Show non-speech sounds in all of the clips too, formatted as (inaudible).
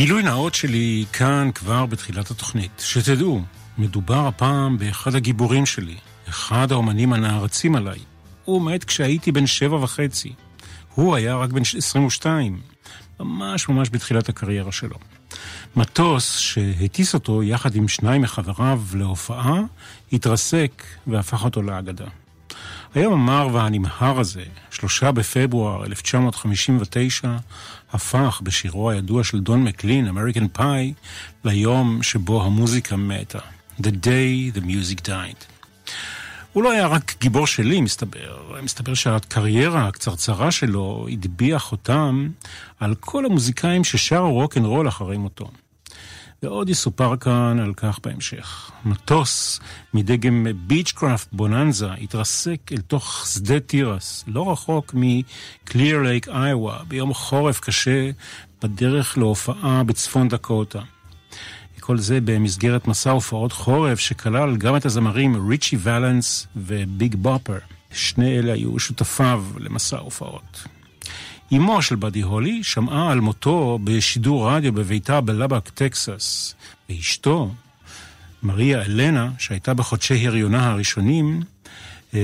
גילוי נאות שלי כאן כבר בתחילת התוכנית. שתדעו, מדובר הפעם באחד הגיבורים שלי, אחד האומנים הנערצים עליי. הוא מת כשהייתי בן שבע וחצי. הוא היה רק בן 22, ממש ממש בתחילת הקריירה שלו. מטוס שהטיס אותו יחד עם שניים מחבריו להופעה, התרסק והפך אותו לאגדה. היום המר והנמהר הזה, שלושה בפברואר 1959, הפך בשירו הידוע של דון מקלין, American Pie, ליום שבו המוזיקה מתה. The day the music died. הוא לא היה רק גיבור שלי, מסתבר. מסתבר שהקריירה הקצרצרה שלו הטביעה חותם על כל המוזיקאים ששרו רוק אנד רול אחרי מותו. ועוד יסופר כאן על כך בהמשך. מטוס מדגם ביצ'קראפט בוננזה התרסק אל תוך שדה תירס, לא רחוק מקליר לייק איווה, ביום חורף קשה, בדרך להופעה בצפון דקוטה. כל זה במסגרת מסע הופעות חורף שכלל גם את הזמרים ריצ'י ולנס וביג בופר. שני אלה היו שותפיו למסע הופעות. אמו של באדי הולי שמעה על מותו בשידור רדיו בביתה בלבק, טקסס, ואשתו, מריה אלנה, שהייתה בחודשי הריונה הראשונים, אה,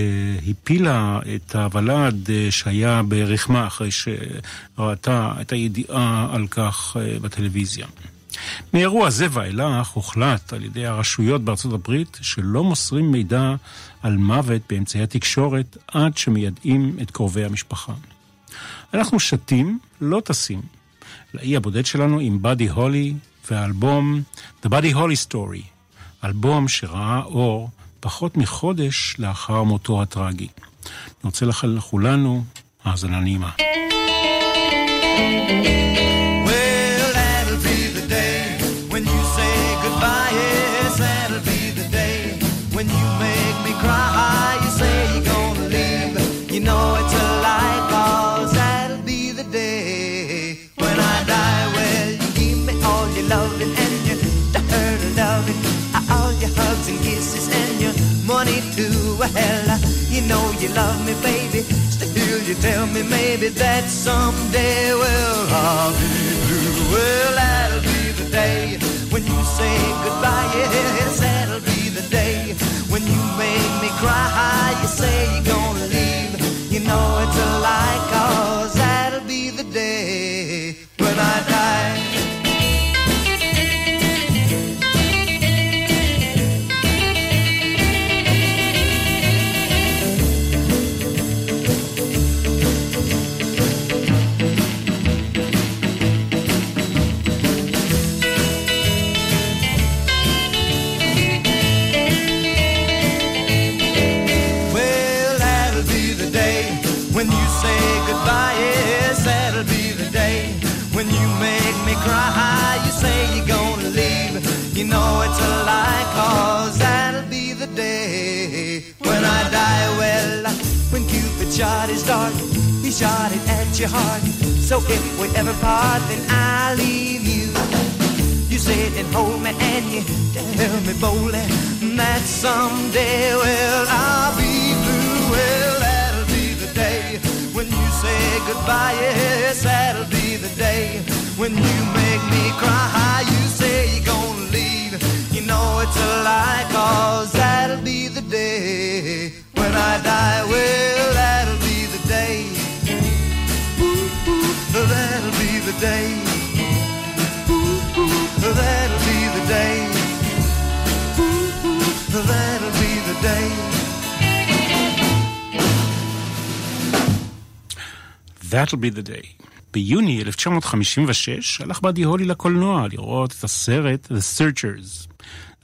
הפילה את הוולד אה, שהיה ברחמה אחרי שראתה את הידיעה על כך אה, בטלוויזיה. מאירוע זה ואילך הוחלט על ידי הרשויות בארצות הברית שלא מוסרים מידע על מוות באמצעי התקשורת עד שמיידעים את קרובי המשפחה. אנחנו שתים, לא טסים, לאי הבודד שלנו עם באדי הולי והאלבום The Buddy Holly Story, אלבום שראה אור פחות מחודש לאחר מותו הטרגי. אני רוצה לאחל לכולנו האזנה נעימה. well, you know you love me, baby. Still, you tell me maybe that someday, well, I'll be blue. Well, that'll be the day when you say goodbye. Yes, that'll be the day when you make me cry. You say you're gonna leave. You know it's a lie, cause that'll be the day when I die. Your heart. So if we ever part, then I'll leave you. You sit and hold me and you tell me boldly that someday, well, I'll be blue. Well, that'll be the day when you say goodbye. Yes, that'll be the day when you make me cry. You say you're gonna leave. You know it's a lie, cause that'll be the day when I die. Well, day. Ooh, ooh, that'll be the day. Ooh, ooh, that'll be the day. That'll be the day. ביוני 1956 הלך באדי הולי לקולנוע לראות את הסרט The Searchers.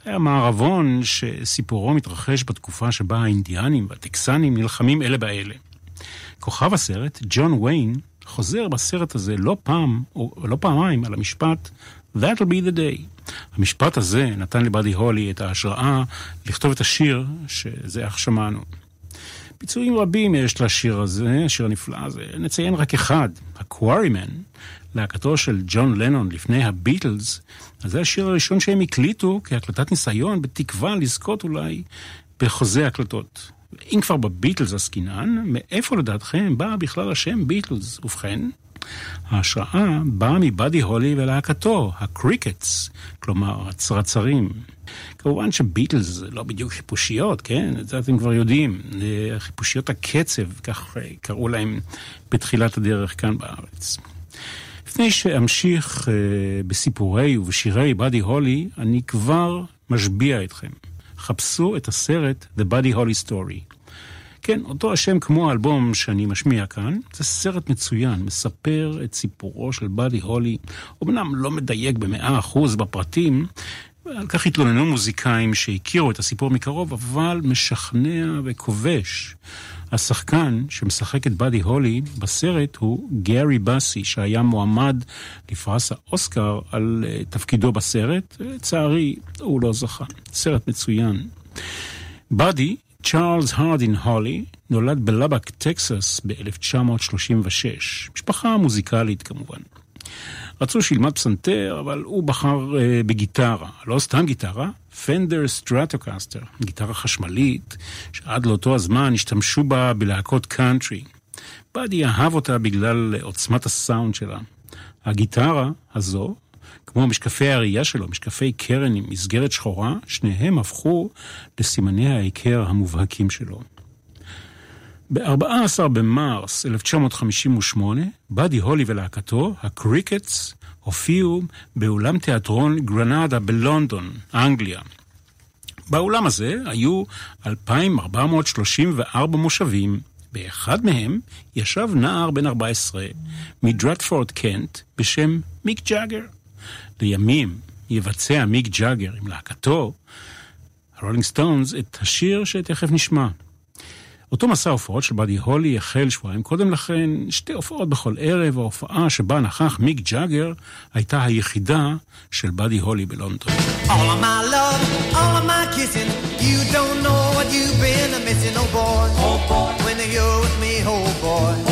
היה מערבון שסיפורו מתרחש בתקופה שבה האינדיאנים והטקסנים נלחמים אלה באלה. כוכב הסרט, ג'ון ויין, חוזר בסרט הזה לא פעם, או לא פעמיים, על המשפט That'll be the day. המשפט הזה נתן לבאדי הולי את ההשראה לכתוב את השיר שזה איך שמענו. ביצועים רבים יש לשיר הזה, השיר הנפלא הזה. נציין רק אחד, הקווארימן, להקתו של ג'ון לנון לפני הביטלס. אז זה השיר הראשון שהם הקליטו כהקלטת ניסיון, בתקווה לזכות אולי בחוזה הקלטות. אם כבר בביטלס עסקינן, מאיפה לדעתכם בא בכלל השם ביטלס? ובכן, ההשראה באה מבאדי הולי ולהקתו, הקריקטס, כלומר הצרצרים. כמובן שביטלס זה לא בדיוק חיפושיות, כן? את זה אתם כבר יודעים. חיפושיות הקצב, כך קראו להם בתחילת הדרך כאן בארץ. לפני שאמשיך uh, בסיפורי ובשירי באדי הולי, אני כבר משביע אתכם. חפשו את הסרט The Buddy Holly Story. כן, אותו השם כמו האלבום שאני משמיע כאן, זה סרט מצוין, מספר את סיפורו של באדי הולי, אמנם לא מדייק במאה אחוז בפרטים, על כך התלוננו מוזיקאים שהכירו את הסיפור מקרוב, אבל משכנע וכובש. השחקן שמשחק את באדי הולי בסרט הוא גארי באסי, שהיה מועמד לפרס האוסקר על אה, תפקידו בסרט. לצערי, הוא לא זכה. סרט מצוין. באדי, צ'ארלס הרדין הולי, נולד בלבק, טקסס ב-1936. משפחה מוזיקלית כמובן. רצו שילמד פסנתר, אבל הוא בחר אה, בגיטרה. לא סתם גיטרה, פנדר סטרטוקסטר, גיטרה חשמלית, שעד לאותו הזמן השתמשו בה בלהקות קאנטרי. באדי אהב אותה בגלל עוצמת הסאונד שלה. הגיטרה הזו, כמו משקפי הראייה שלו, משקפי קרן עם מסגרת שחורה, שניהם הפכו לסימני ההיכר המובהקים שלו. ב-14 במרס 1958, באדי הולי ולהקתו, הקריקטס, הופיעו באולם תיאטרון גרנדה בלונדון, אנגליה. באולם הזה היו 2,434 מושבים. באחד מהם ישב נער בן 14 מדרטפורד קנט בשם מיק ג'אגר. לימים יבצע מיק ג'אגר עם להקתו, הרולינג סטונס, את השיר שתכף נשמע. אותו מסע הופעות של באדי הולי החל שבועיים קודם לכן, שתי הופעות בכל ערב, ההופעה שבה נכח מיק ג'אגר הייתה היחידה של באדי הולי בלונדון. Oh boy oh me.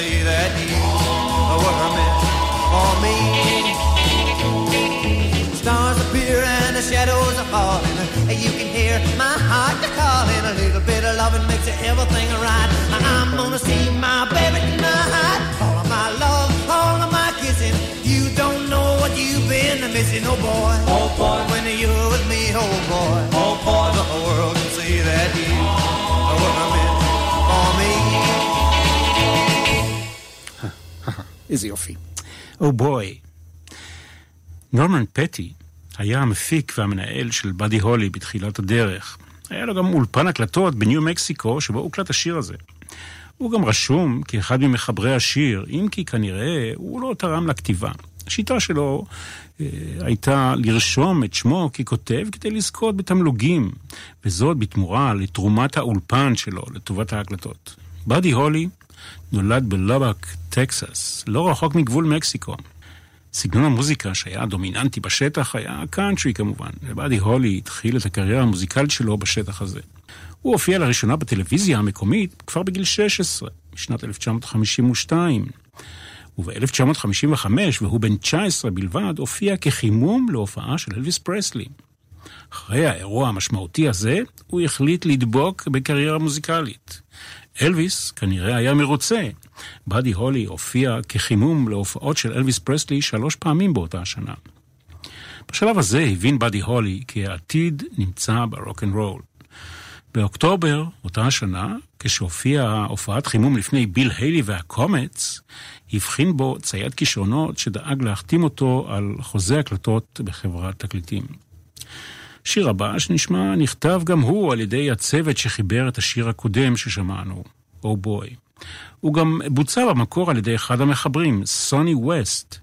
see that you were meant for me. Stars appear and the shadows are falling. You can hear my heart calling. A little bit of loving makes everything right. I'm gonna see my baby tonight. All of my love missing. You don't know what you've been missing, oh boy. Oh boy. When you're with me, oh boy. Oh boy. The world can see that you איזה יופי. Oh boy. נורמן פטי היה המפיק והמנהל של באדי הולי בתחילת הדרך. היה לו גם אולפן הקלטות בניו מקסיקו, שבו הוקלט השיר הזה. הוא גם רשום כאחד ממחברי השיר, אם כי כנראה הוא לא תרם לכתיבה. השיטה שלו אה, הייתה לרשום את שמו ככותב כדי לזכות בתמלוגים, וזאת בתמורה לתרומת האולפן שלו לטובת ההקלטות. באדי הולי נולד בלובק, טקסס, לא רחוק מגבול מקסיקו. סגנון המוזיקה שהיה דומיננטי בשטח היה קאנטרי כמובן, ובאדי הולי התחיל את הקריירה המוזיקלית שלו בשטח הזה. הוא הופיע לראשונה בטלוויזיה המקומית כבר בגיל 16, בשנת 1952. וב-1955, והוא בן 19 בלבד, הופיע כחימום להופעה של אלוויס פרסלי. אחרי האירוע המשמעותי הזה, הוא החליט לדבוק בקריירה מוזיקלית. אלוויס כנראה היה מרוצה. באדי הולי הופיע כחימום להופעות של אלוויס פרסלי שלוש פעמים באותה השנה. בשלב הזה הבין באדי הולי כי העתיד נמצא ברוק אנד רול. באוקטובר אותה השנה, כשהופיע הופעת חימום לפני ביל היילי והקומץ, הבחין בו צייד כישרונות שדאג להחתים אותו על חוזה הקלטות בחברת תקליטים. שיר הבא שנשמע נכתב גם הוא על ידי הצוות שחיבר את השיר הקודם ששמענו, Oh Boy. הוא גם בוצע במקור על ידי אחד המחברים, סוני ווסט.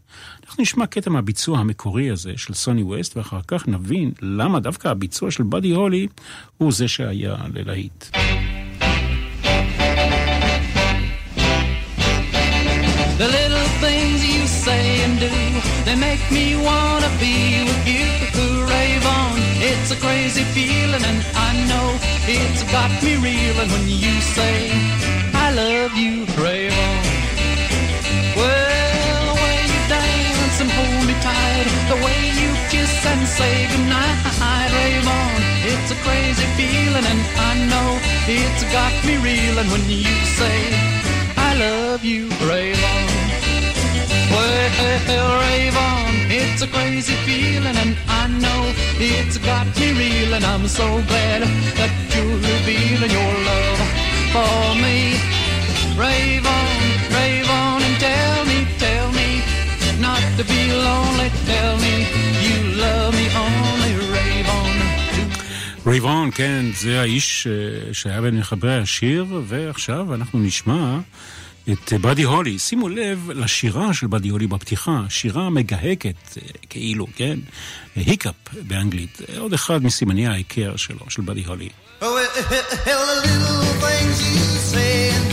אנחנו נשמע קטע מהביצוע המקורי הזה של סוני ווסט, ואחר כך נבין למה דווקא הביצוע של באדי הולי הוא זה שהיה ללהיט. The little things you say and do, they make me wanna be with you. It's a crazy feeling, and I know it's got me reeling when you say, I love you, rave on. Well, the way you dance and hold me tight, the way you kiss and say goodnight, rave. It's a crazy feeling, and I know it's got me reeling when you say, I love you, rave on. Well, rave it's a crazy feeling, and I know it's got me reeling. I'm so glad that you're revealing your love for me. Rave on, rave on, and tell me, tell me not to be lonely. Tell me you love me only. Rave on. רייב און, כן, זה האיש שהיה בין מחברי השיר, ועכשיו אנחנו נשמע את באדי הולי. שימו לב לשירה של באדי הולי בפתיחה, שירה מגהקת, כאילו, כן? היקאפ באנגלית, עוד אחד מסימני ההיכר שלו, של באדי הולי. Oh, רייבון. (laughs)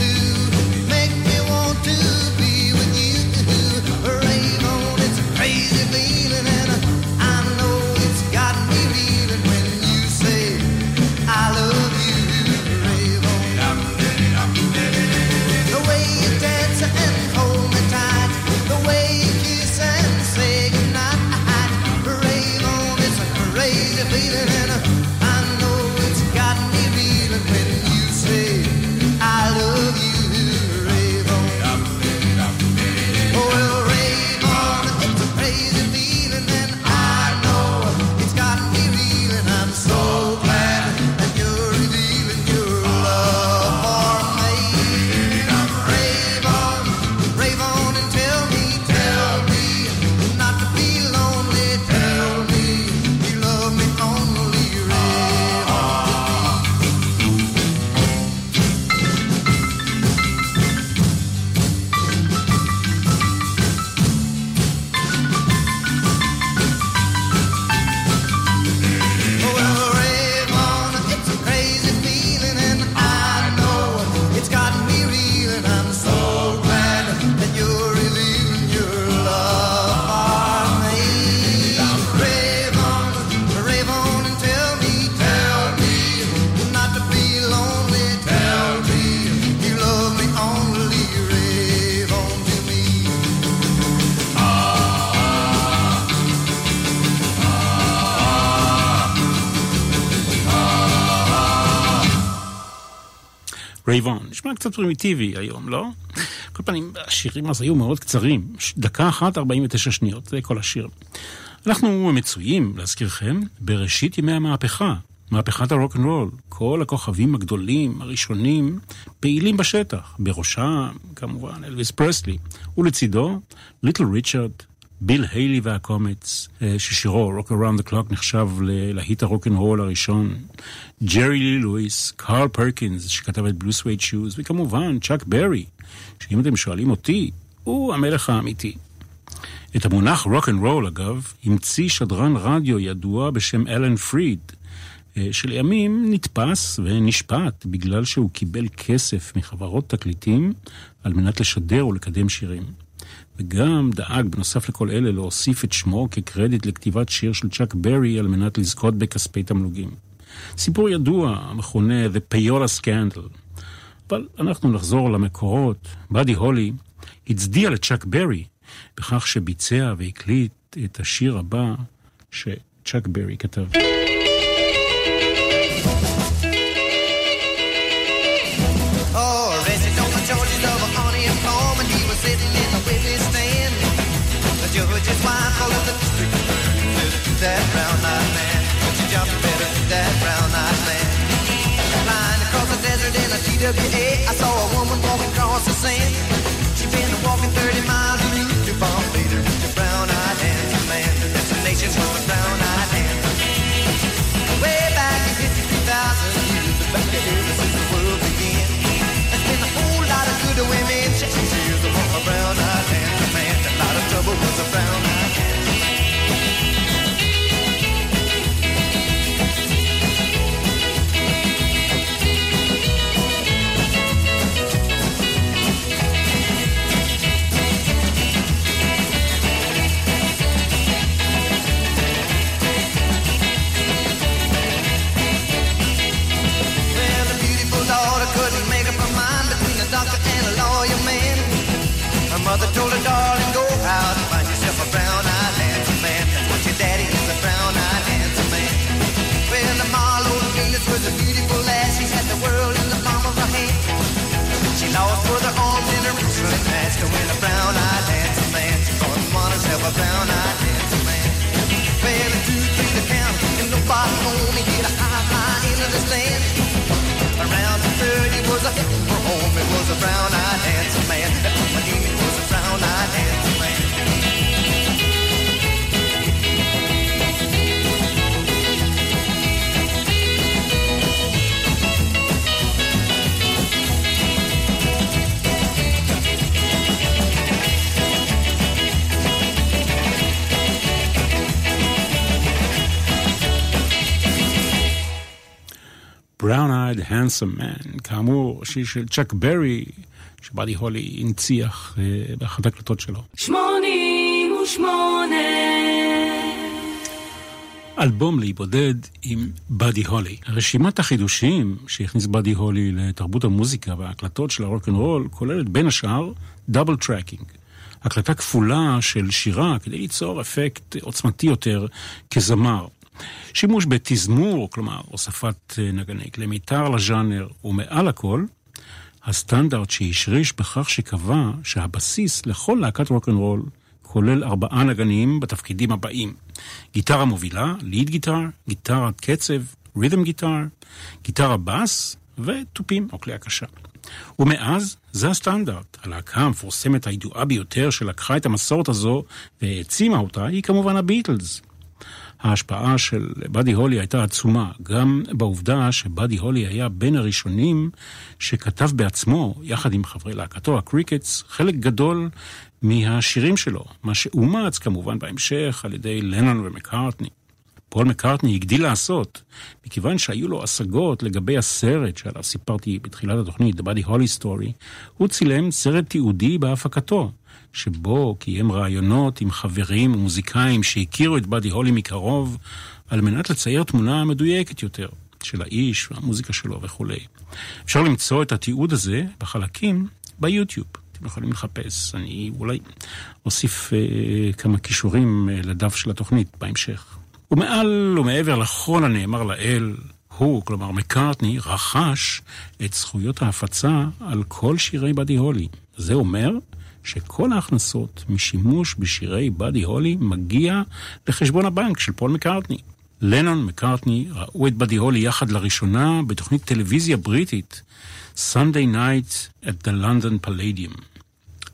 נשמע קצת פרימיטיבי היום, לא? כל פנים, השירים אז היו מאוד קצרים. דקה אחת, 49 שניות, זה כל השיר. אנחנו מצויים, להזכירכם, בראשית ימי המהפכה. מהפכת הרוק אנד רול. כל הכוכבים הגדולים, הראשונים, פעילים בשטח. בראשם, כמובן, אלוויס פרסלי. ולצידו, ליטל ריצ'רד, ביל היילי והקומץ, אה, ששירו Rock Around the Clock נחשב ללהיט הרוקנרול הראשון, ג'רי לי לואיס, קארל פרקינס שכתב את Blue Suede Shoes, וכמובן צ'אק ברי, שאם אתם שואלים אותי, הוא המלך האמיתי. את המונח רוק אנד רול, אגב, המציא שדרן רדיו ידוע בשם אלן פריד, אה, שלימים נתפס ונשפט בגלל שהוא קיבל כסף מחברות תקליטים על מנת לשדר ולקדם שירים. וגם דאג, בנוסף לכל אלה, להוסיף את שמו כקרדיט לכתיבת שיר של צ'אק ברי על מנת לזכות בכספי תמלוגים. סיפור ידוע, המכונה The Payola Scandal. אבל אנחנו נחזור למקורות. באדי הולי הצדיע לצ'אק ברי בכך שביצע והקליט את השיר הבא שצ'אק ברי כתב. Judge's wife all of the district that brown-eyed man. She jumped better that brown-eyed man. Flying across the desert in a TWA, I saw a woman walking across the sand. She'd been walking 30 miles mother told her, darling, go out and find yourself a brown-eyed handsome man. That's what your daddy is, a brown-eyed handsome man. Well, the Marlowe Venus was a beautiful lass. She had the world in the palm of her hand. She lost both her arms and her wrists running to win a brown-eyed handsome man. She thought want herself a brown-eyed was a brown-eyed handsome man. That was a brown-eyed handsome Brown Eyed Handsome Man, כאמור, שיר של צ'אק ברי, שבאדי הולי הנציח אה, באחת ההקלטות שלו. 88 אלבום לאי בודד עם באדי הולי. רשימת החידושים שהכניס באדי הולי לתרבות המוזיקה וההקלטות של הרוקנרול כוללת בין השאר double tracking. הקלטה כפולה של שירה כדי ליצור אפקט עוצמתי יותר כזמר. שימוש בתזמור, כלומר הוספת נגני כלי מיתר לז'אנר, ומעל הכל, הסטנדרט שהשריש בכך שקבע שהבסיס לכל להקת רוקנרול כולל ארבעה נגנים בתפקידים הבאים: גיטרה מובילה, ליד גיטר, גיטרת קצב, רית'ם גיטר, גיטרה בס ותופים או כלי הקשה. ומאז זה הסטנדרט. הלהקה המפורסמת הידועה ביותר שלקחה את המסורת הזו והעצימה אותה היא כמובן הביטלס. ההשפעה של באדי הולי הייתה עצומה, גם בעובדה שבאדי הולי היה בין הראשונים שכתב בעצמו, יחד עם חברי להקתו, הקריקטס, חלק גדול מהשירים שלו, מה שאומץ כמובן בהמשך על ידי לנון ומקארטני. פול מקארטני הגדיל לעשות, מכיוון שהיו לו השגות לגבי הסרט שעליו סיפרתי בתחילת התוכנית, The Buddy Holly Story, הוא צילם סרט תיעודי בהפקתו, שבו קיים ראיונות עם חברים ומוזיקאים שהכירו את באדי הולי מקרוב, על מנת לצייר תמונה מדויקת יותר של האיש והמוזיקה שלו וכולי. אפשר למצוא את התיעוד הזה בחלקים ביוטיוב. אתם יכולים לחפש, אני אולי אוסיף אה, כמה כישורים אה, לדף של התוכנית בהמשך. ומעל ומעבר לכל הנאמר לאל, הוא, כלומר מקארטני, רכש את זכויות ההפצה על כל שירי באדי הולי. זה אומר שכל ההכנסות משימוש בשירי באדי הולי מגיע לחשבון הבנק של פול מקארטני. לנון מקארטני ראו את באדי הולי יחד לראשונה בתוכנית טלוויזיה בריטית, Sunday Night at the London Palladium.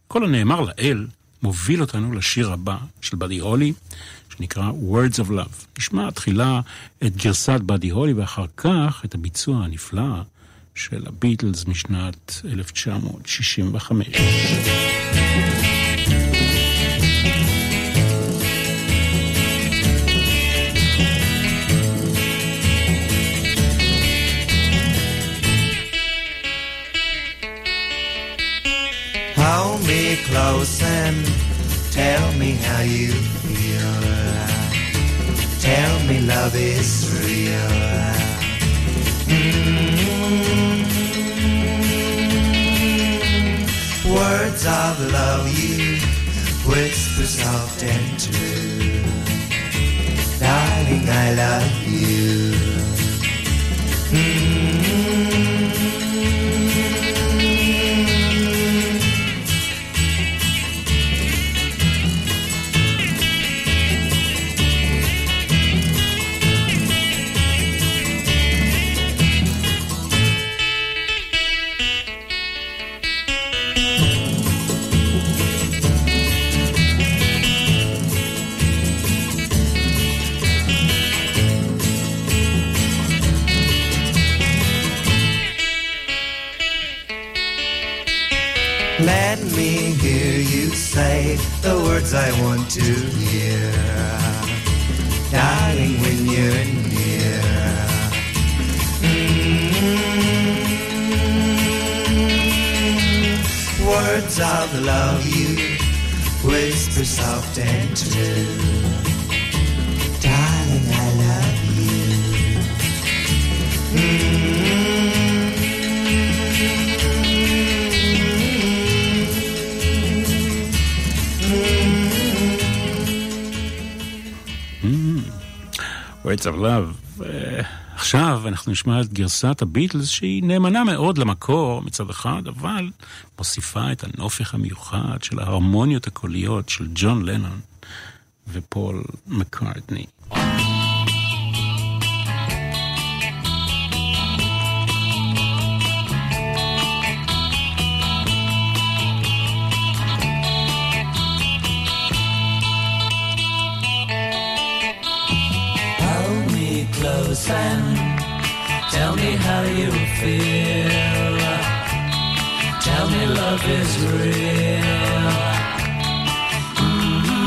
כל הנאמר לאל מוביל אותנו לשיר הבא של באדי הולי, שנקרא Words of Love. נשמע תחילה את גרסת באדי הולי ואחר כך את הביצוע הנפלא של הביטלס משנת 1965. Hold me close and tell me how you me love is real. Mm -hmm. Words Words of love you whisper soft and true. Darling, I love you. Words I want to hear. Darling, when you're near. Mm-hmm. Words of love you whisper soft and true. Words of Love. עכשיו אנחנו נשמע את גרסת הביטלס שהיא נאמנה מאוד למקור מצד אחד, אבל מוסיפה את הנופך המיוחד של ההרמוניות הקוליות של ג'ון לנון ופול מקארטני. Close and tell me how you feel. Tell me love is real. Mm-hmm.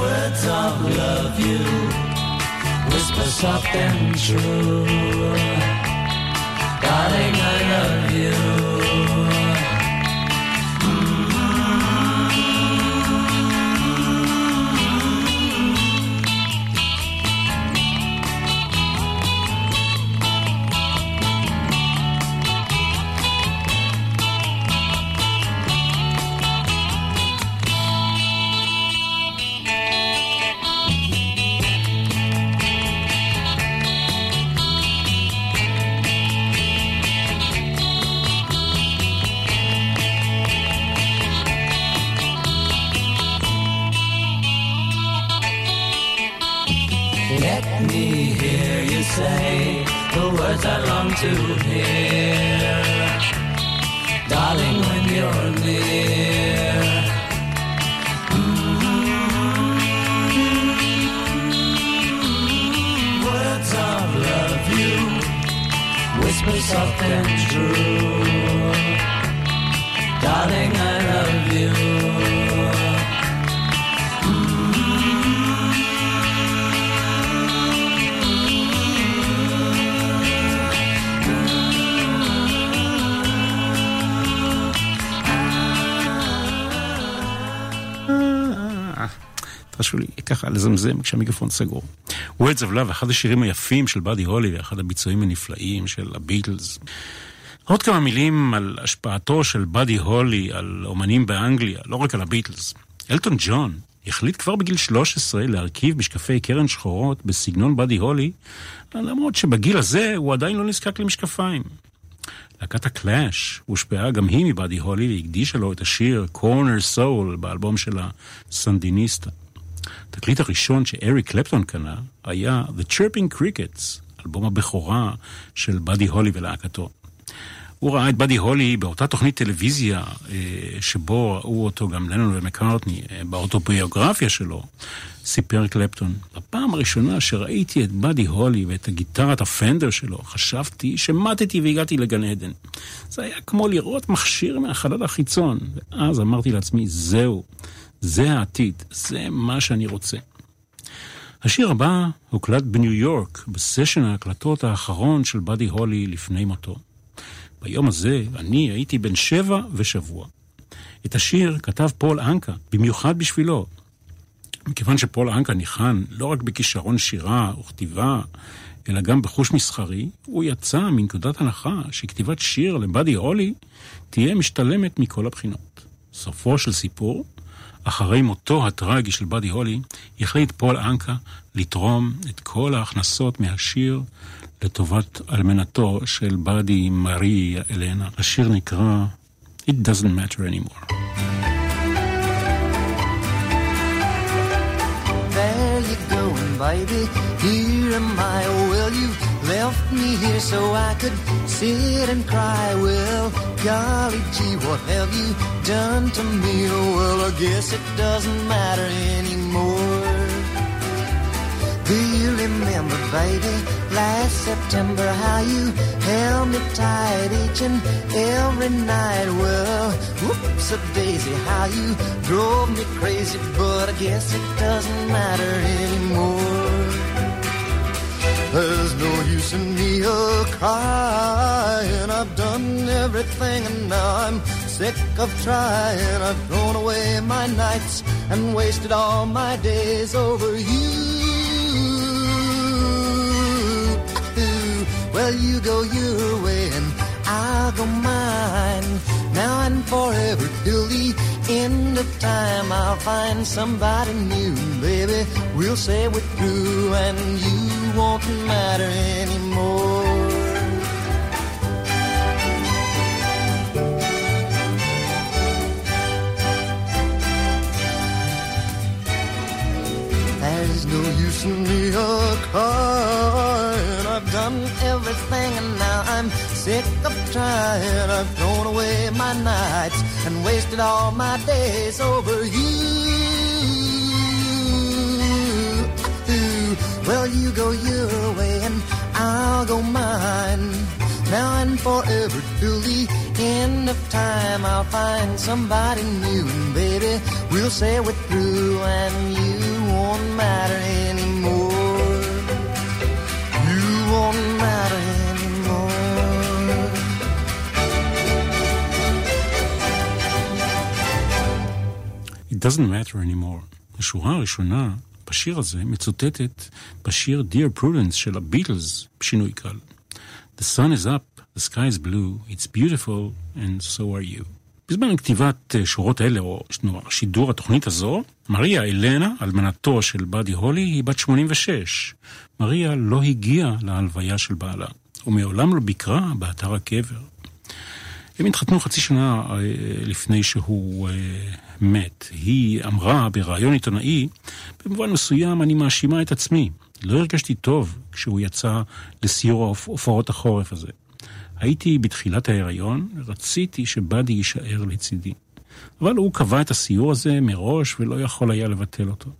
Words of love you whisper soft and true. Darling, I love you. whisper soft and true. Darling, I love you. תרשו לי ככה לזמזם כשהמיקרופון סגור. Words of Love, אחד השירים היפים של באדי הולי ואחד הביצועים הנפלאים של הביטלס. עוד כמה מילים על השפעתו של באדי הולי על אומנים באנגליה, לא רק על הביטלס. אלטון ג'ון החליט כבר בגיל 13 להרכיב משקפי קרן שחורות בסגנון באדי הולי, למרות שבגיל הזה הוא עדיין לא נזקק למשקפיים. להקת הקלאש הושפעה גם היא מבאדי הולי והקדישה לו את השיר קורנר סול באלבום של הסנדיניסטה. התקליט הראשון שאריק קלפטון קנה היה The Chirping Crickets, אלבום הבכורה של באדי הולי ולהקתו. הוא ראה את באדי הולי באותה תוכנית טלוויזיה שבו ראו אותו גם לנון ומקארטני, באוטוביוגרפיה שלו, סיפר קלפטון. בפעם הראשונה שראיתי את באדי הולי ואת הגיטרת הפנדר שלו, חשבתי שמטתי והגעתי לגן עדן. זה היה כמו לראות מכשיר מהחלל החיצון, ואז אמרתי לעצמי, זהו, זה העתיד, זה מה שאני רוצה. השיר הבא הוקלט בניו יורק, בסשן ההקלטות האחרון של באדי הולי לפני מותו. ביום הזה אני הייתי בן שבע ושבוע. את השיר כתב פול אנקה, במיוחד בשבילו. מכיוון שפול אנקה ניחן לא רק בכישרון שירה וכתיבה, אלא גם בחוש מסחרי, הוא יצא מנקודת הנחה שכתיבת שיר לבאדי הולי תהיה משתלמת מכל הבחינות. סופו של סיפור, אחרי מותו הטרגי של באדי הולי, החליט פול אנקה לתרום את כל ההכנסות מהשיר לטובת אלמנתו של באדי מארי אלנה. השיר נקרא It doesn't matter anymore. There you baby. Here am I. Well, you left me here so I could sit and cry. Well, golly gee, what have you done to me? Well, I guess it doesn't matter anymore. Do you remember, baby, last September how you held me tight each and every night? Well, whoops a daisy, how you drove me crazy, but I guess it doesn't matter anymore. There's no use in me a crying. I've done everything and now I'm sick of trying. I've thrown away my nights and wasted all my days over you. Well, you go your way and I'll go mine. Now and forever till the end of time, I'll find somebody new, baby. We'll say we're through and you won't matter anymore. There's no use in me a crying. Everything and now I'm sick of trying. I've thrown away my nights and wasted all my days over you. Well, you go your way and I'll go mine. Now and forever till the end of time, I'll find somebody new. And baby, we'll say we're through and you It doesn't matter anymore. השורה הראשונה בשיר הזה מצוטטת בשיר Dear Prudence של הביטלס בשינוי קל. The sun is up, the sky is blue, it's beautiful and so are you. בזמן כתיבת אה, שורות אלה, או שידור התוכנית הזו, מריה אלנה, אלמנתו של באדי הולי, היא בת 86. מריה לא הגיעה להלוויה של בעלה, ומעולם לא ביקרה באתר הקבר. הם התחתנו חצי שנה אה, לפני שהוא אה, מת. היא אמרה בריאיון עיתונאי, במובן מסוים אני מאשימה את עצמי. לא הרגשתי טוב כשהוא יצא לסיור הופעות החורף הזה. הייתי בתחילת ההיריון, רציתי שבאדי יישאר לצידי. אבל הוא קבע את הסיור הזה מראש ולא יכול היה לבטל אותו.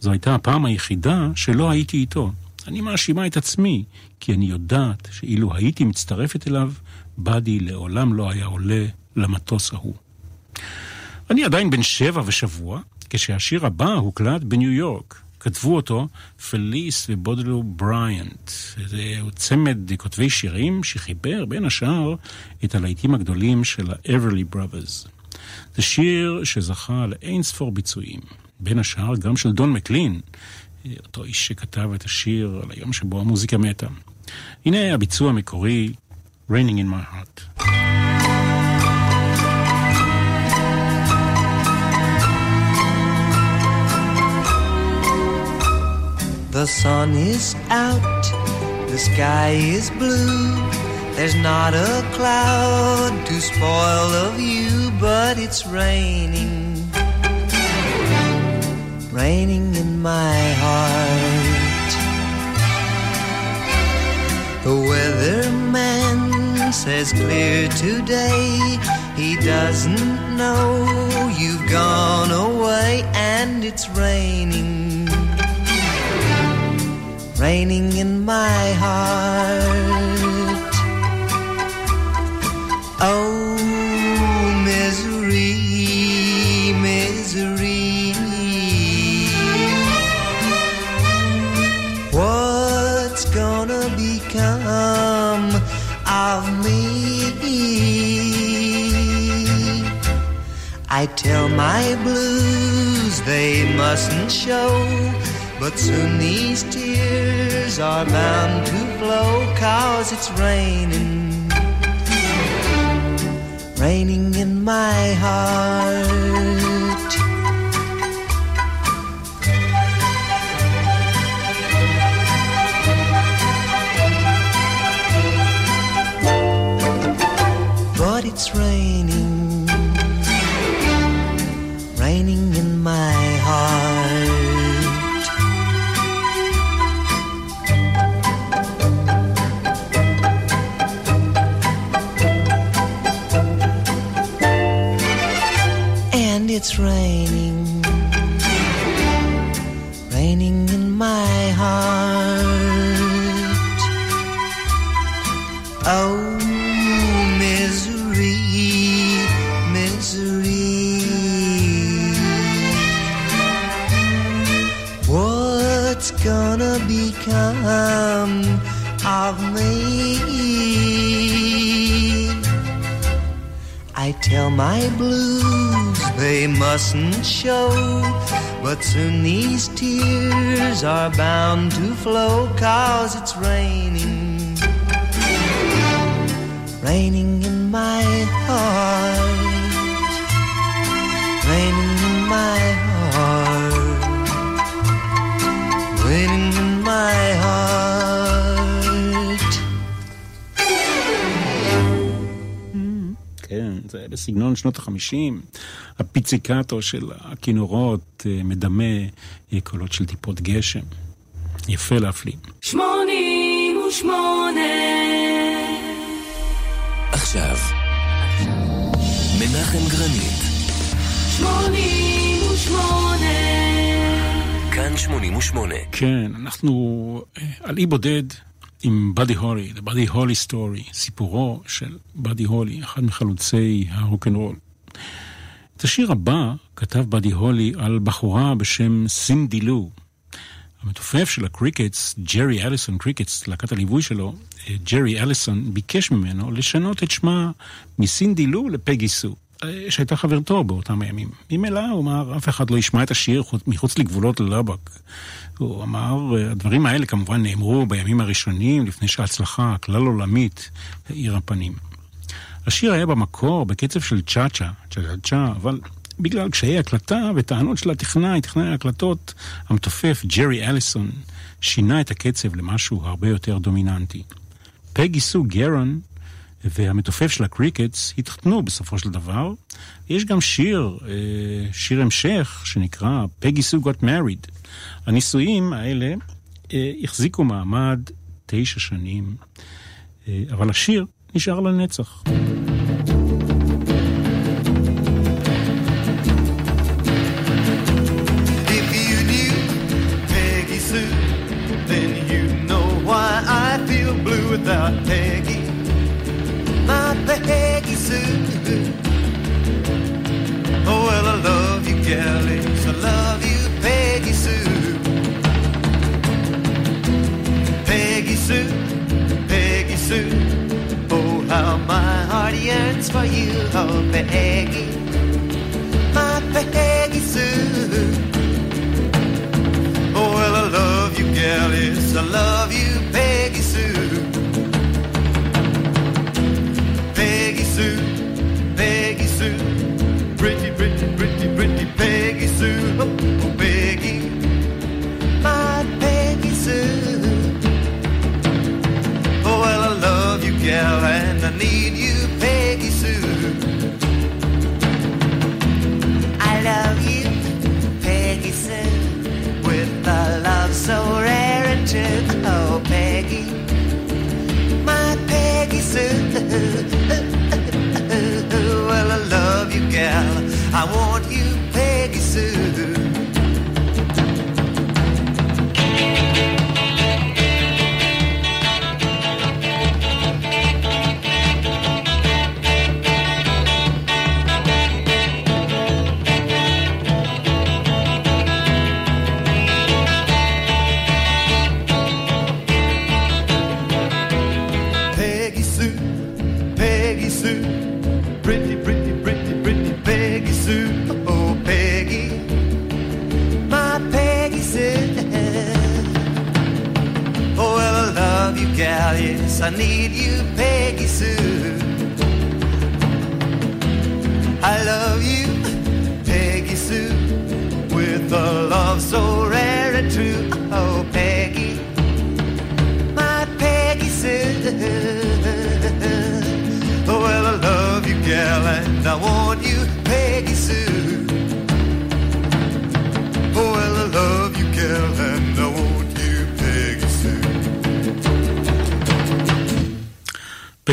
זו הייתה הפעם היחידה שלא הייתי איתו. אני מאשימה את עצמי, כי אני יודעת שאילו הייתי מצטרפת אליו, באדי לעולם לא היה עולה למטוס ההוא. אני עדיין בן שבע ושבוע, כשהשיר הבא הוקלט בניו יורק. כתבו אותו פליס ובודלו בריאנט. זהו צמד כותבי שירים שחיבר בין השאר את הלהיטים הגדולים של ה-Everly Brothers. זה שיר שזכה לאין ספור ביצועים, בין השאר גם של דון מקלין, אותו איש שכתב את השיר על היום שבו המוזיקה מתה. הנה הביצוע המקורי, Raining in my heart. The sun is out, the sky is blue. There's not a cloud to spoil the view, but it's raining. Raining in my heart. The weatherman says clear today. He doesn't know you've gone away and it's raining raining in my heart. Oh, misery, misery. What's gonna become of me? I tell my blues they mustn't show But soon these tears are bound to flow, cause it's raining. Raining in my heart. Raining, raining in my heart. Oh, misery, misery. What's gonna become of me? I tell my blues they mustn't show, but soon these tears are bound to flow, cause it's raining, raining in my heart, raining in my heart, raining in my heart. כן, זה בסגנון שנות החמישים. הפיציקטו של הכינורות אה, מדמה אה, קולות של טיפות גשם. יפה להפליא. שמונים ושמונה. עכשיו, מנחם גרנית, שמונים ושמונה. כאן 88. כן, אנחנו אה, על אי בודד עם באדי הולי, The Buddy Holly Story, סיפורו של באדי הולי, אחד מחלוצי הרוקנרול. את השיר הבא כתב באדי הולי על בחורה בשם סינדי לו. המתופף של הקריקטס, ג'רי אליסון קריקטס, להקת הליווי שלו, אה, ג'רי אליסון ביקש ממנו לשנות את שמה מסינדי לו לפגי סו, אה, שהייתה חברתו באותם הימים. ממילא הוא אמר, אף אחד לא ישמע את השיר חוץ- מחוץ לגבולות ללבק. הוא אמר, אה, הדברים האלה כמובן נאמרו בימים הראשונים, לפני שההצלחה הכלל עולמית האירה פנים. השיר היה במקור בקצב של צ'אצ'ה, צ'אצ'ה צ'ה, אבל בגלל קשיי הקלטה וטענות של הטכנאי, טכנאי ההקלטות, המתופף ג'רי אליסון שינה את הקצב למשהו הרבה יותר דומיננטי. פגי סו גרון והמתופף של הקריקטס התחתנו בסופו של דבר. יש גם שיר, אה, שיר המשך, שנקרא פגי סו got married. הנישואים האלה אה, החזיקו מעמד תשע שנים, אה, אבל השיר נשאר לנצח. If you knew Peggy Sue, then you know why I feel blue without Peggy. My Peggy Sue. Oh, well, I love you, galleys. Oh, Peggy. My Peggy Sue. Oh, well, I love you, gal, yes, I love I need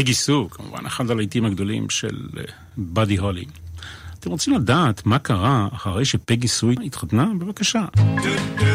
פגי סו, כמובן, אחד הלהיטים הגדולים של אה, באדי הולי. אתם רוצים לדעת מה קרה אחרי שפגי סו התחתנה? בבקשה. Please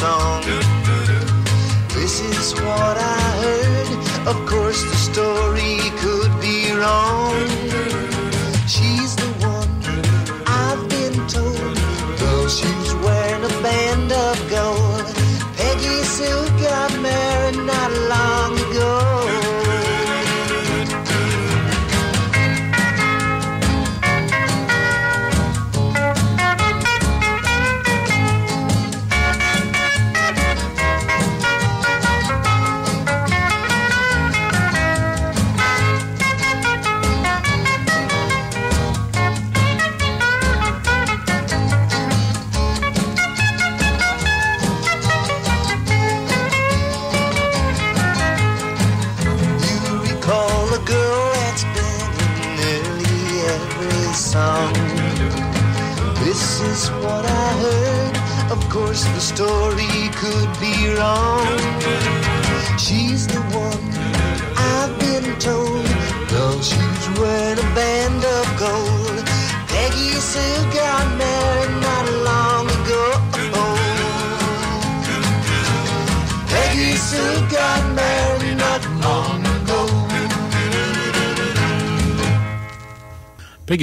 song. This is what I heard. Of course,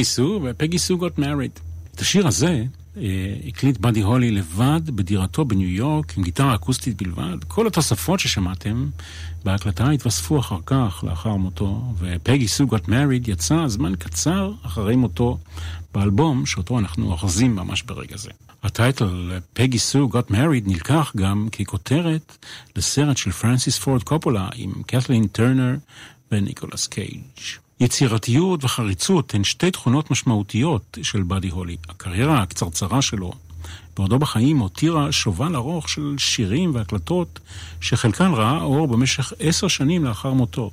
Peggy Sue ו Peggy Sue got married. את השיר הזה אה, הקליט באדי הולי לבד בדירתו בניו יורק עם גיטרה אקוסטית בלבד. כל התוספות ששמעתם בהקלטה התווספו אחר כך, לאחר מותו, ו Peggy Sue got married יצא זמן קצר אחרי מותו באלבום שאותו אנחנו אוחזים ממש ברגע זה. ה title Peggy Sue got married נלקח גם ככותרת לסרט של פרנסיס פורד קופולה עם קת'לין טרנר וניקולס קייג'. יצירתיות וחריצות הן שתי תכונות משמעותיות של באדי הולי. הקריירה הקצרצרה שלו, בעודו בחיים, הותירה שובל ארוך של שירים והקלטות, שחלקן ראה אור במשך עשר שנים לאחר מותו.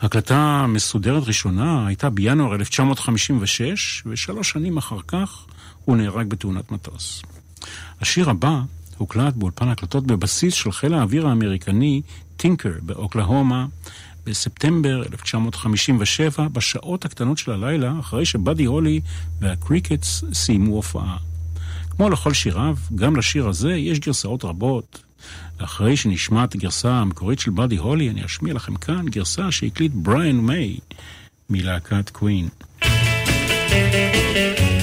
הקלטה מסודרת ראשונה הייתה בינואר 1956, ושלוש שנים אחר כך הוא נהרג בתאונת מטוס. השיר הבא הוקלט באולפן הקלטות בבסיס של חיל האוויר האמריקני טינקר באוקלהומה בספטמבר 1957, בשעות הקטנות של הלילה, אחרי שבאדי הולי והקריקטס סיימו הופעה. כמו לכל שיריו, גם לשיר הזה יש גרסאות רבות. ואחרי שנשמע את הגרסה המקורית של באדי הולי, אני אשמיע לכם כאן גרסה שהקליט בריאן מיי מלהקת קווין. Maybe,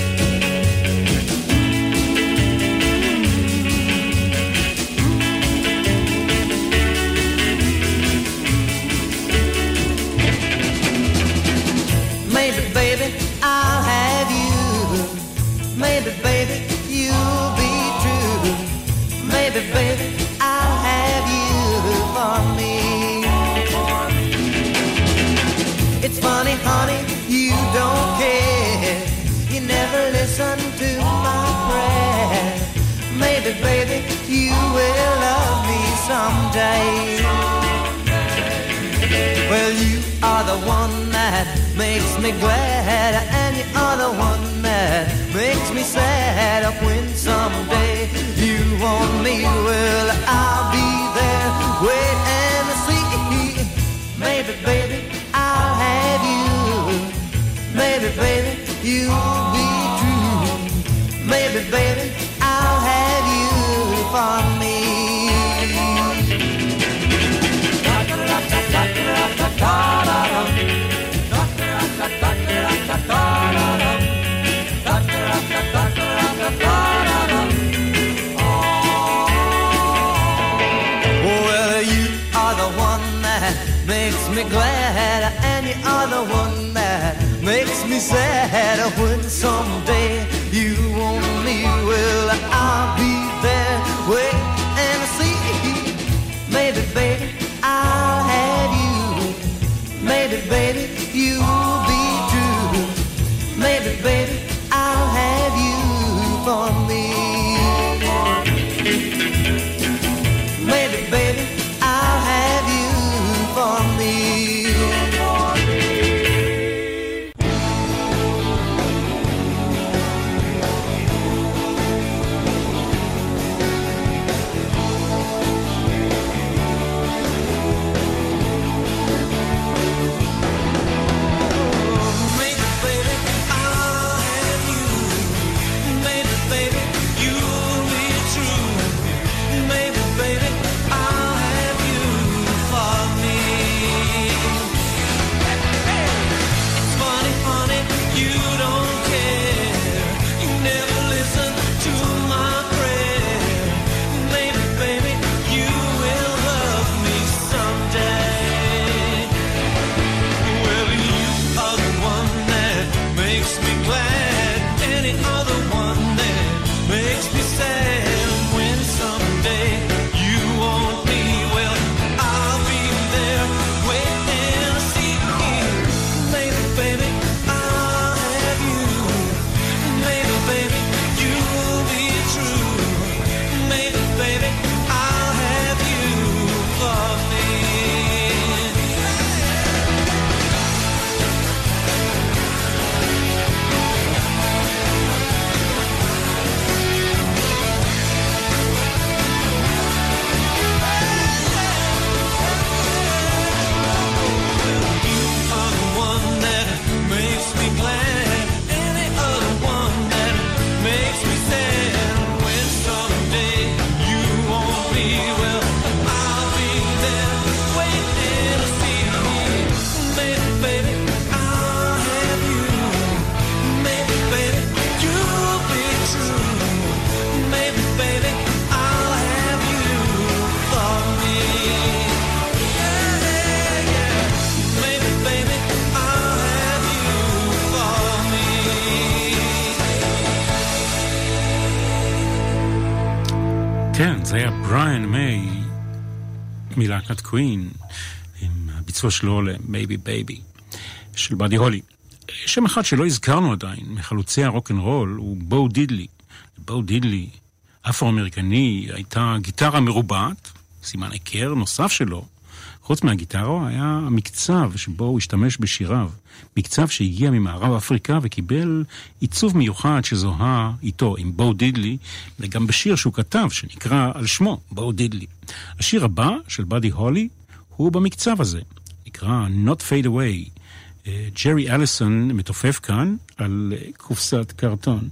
someday. Well, you are the one that makes me glad, and you are the one that makes me sad. Up when someday you want me, well, I'll be there. Wait and see. Maybe, baby, I'll have you. Maybe, baby, you'll be true. Maybe, baby, I'll have you for me. said I would someday. להקת קווין, עם הביצוע שלו ל-Maybe Baby של באדי הולי. שם אחד שלא הזכרנו עדיין, מחלוצי הרוקנרול, הוא בואו דידלי. בואו דידלי, אפרו-אמריקני, הייתה גיטרה מרובעת, סימן היכר נוסף שלו, חוץ מהגיטרו, היה המקצב שבו הוא השתמש בשיריו, מקצב שהגיע ממערב אפריקה וקיבל עיצוב מיוחד שזוהה איתו, עם בואו דידלי, וגם בשיר שהוא כתב, שנקרא על שמו, בואו דידלי. השיר הבא, של באדי הולי, הוא במקצב הזה, נקרא Not Fade Away. אה, ג'רי אליסון מתופף כאן על אה, קופסת קרטון.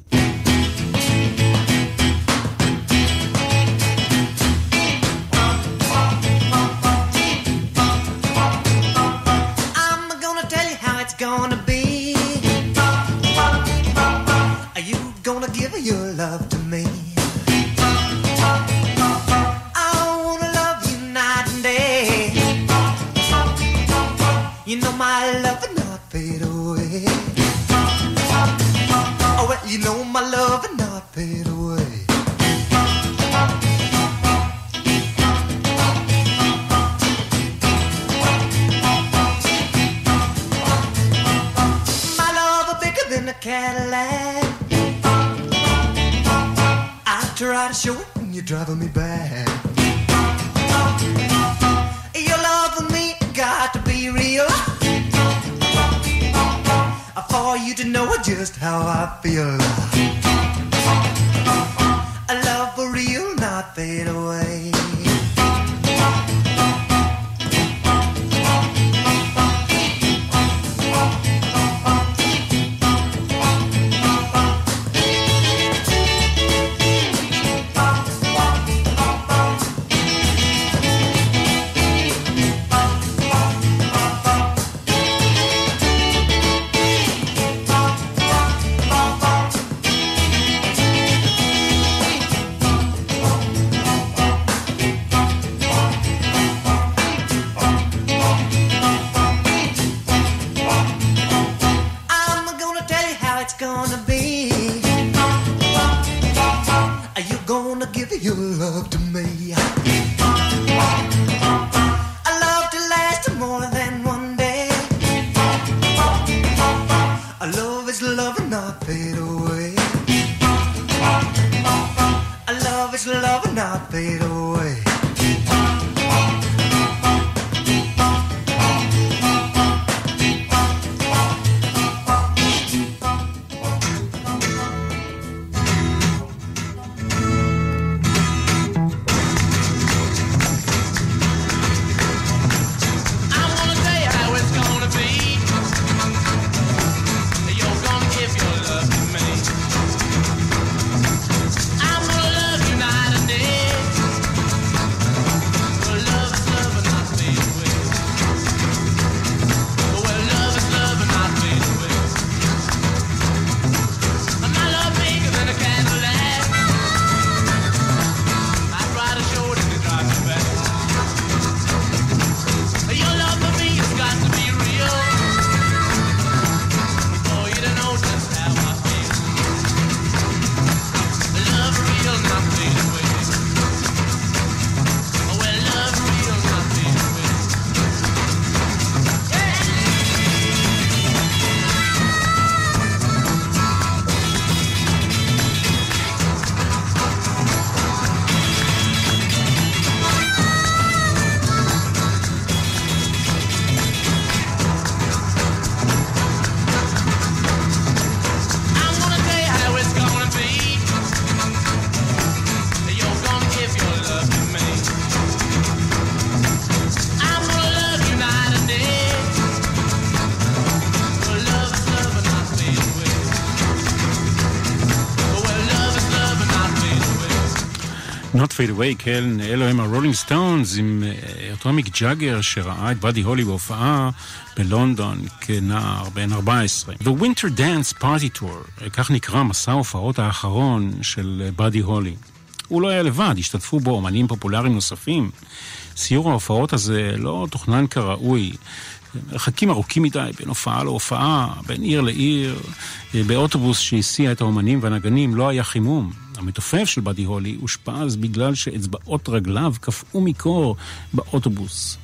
Fade Away, כן, אלו הם הרולינג סטונס עם אה, אותו מיק ג'אגר שראה את באדי הולי בהופעה בלונדון כנער בן 14. The Winter Dance Party Tour, כך נקרא מסע ההופעות האחרון של אה, באדי הולי. הוא לא היה לבד, השתתפו בו אומנים פופולריים נוספים. סיור ההופעות הזה לא תוכנן כראוי. מרחקים ארוכים מדי בין הופעה להופעה, בין עיר לעיר, אה, באוטובוס שהסיע את האומנים והנגנים לא היה חימום. המתופף של באדי הולי אושפז בגלל שאצבעות רגליו קפאו מקור באוטובוס.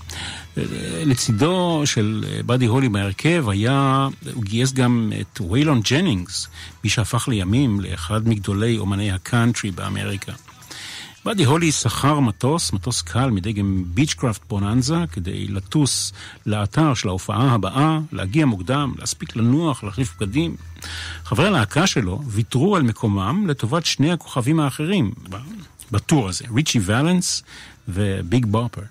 לצידו של אה, באדי הולי בהרכב היה, הוא גייס גם את ויילון ג'נינגס, מי שהפך לימים לאחד מגדולי אומני הקאנטרי באמריקה. באדי הולי שכר מטוס, מטוס קל מדגם ביצ'קראפט בוננזה, כדי לטוס לאתר של ההופעה הבאה, להגיע מוקדם, להספיק לנוח, להחליף בגדים. חברי הלהקה שלו ויתרו על מקומם לטובת שני הכוכבים האחרים בטור הזה, ריצ'י ולנס וביג בופר.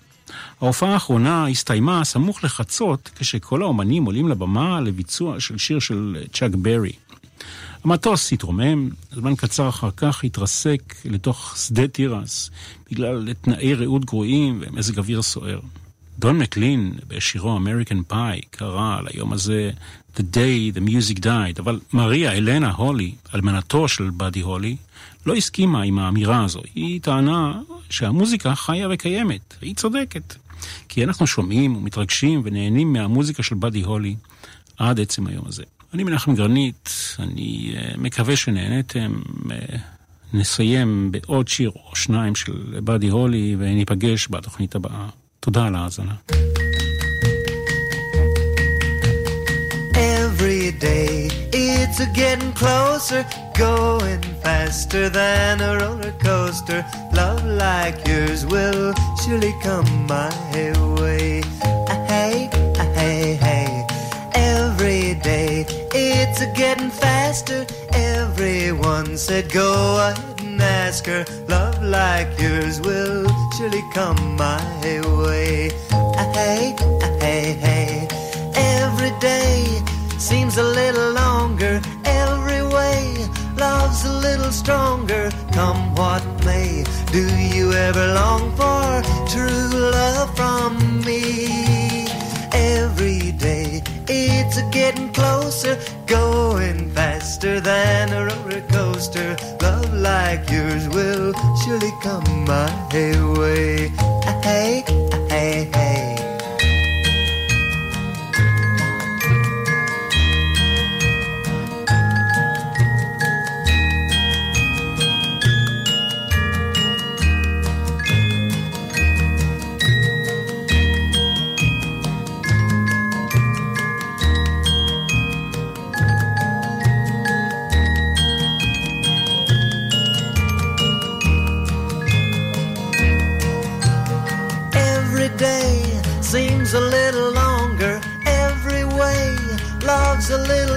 ההופעה האחרונה הסתיימה סמוך לחצות, כשכל האומנים עולים לבמה לביצוע של שיר של צ'אק ברי. המטוס התרומם, זמן קצר אחר כך התרסק לתוך שדה תירס, בגלל תנאי רעות גרועים ומזג אוויר סוער. דון מקלין בשירו American Pie קרא על היום הזה The Day the Music Died, אבל מריה אלנה הולי, אלמנתו של באדי הולי, לא הסכימה עם האמירה הזו. היא טענה שהמוזיקה חיה וקיימת, והיא צודקת. כי אנחנו שומעים ומתרגשים ונהנים מהמוזיקה של באדי הולי עד עצם היום הזה. אני מנחם גרנית, אני uh, מקווה שנהניתם. Uh, נסיים בעוד שיר או שניים של באדי הולי וניפגש בתוכנית הבאה. תודה על ההאזנה. Going faster than a roller coaster. Love like yours will surely come my way. Ah, Hey, ah, hey, hey. Every day it's a getting faster. Everyone said go ahead and ask her. Love like yours will surely come my way. Hey, hey, hey. Every day seems a little longer. Every way love's a little stronger. Come what may, do you ever long for true love from me? Every day it's a getting closer, going faster than a roller coaster. Love like yours will surely come my way. Hey,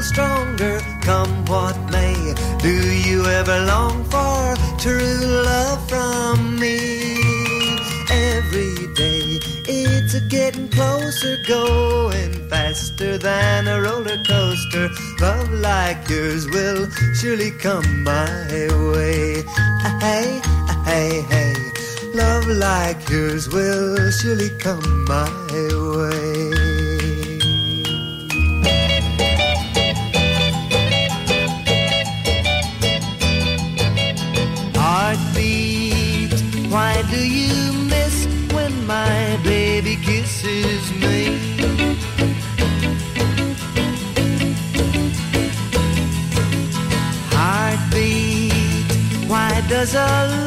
stronger, come what may. Do you ever long for true love from me? Every day it's a getting closer, going faster than a roller coaster. Love like yours will surely come my way. Hey, hey, hey. Love like yours will surely come my way. there's a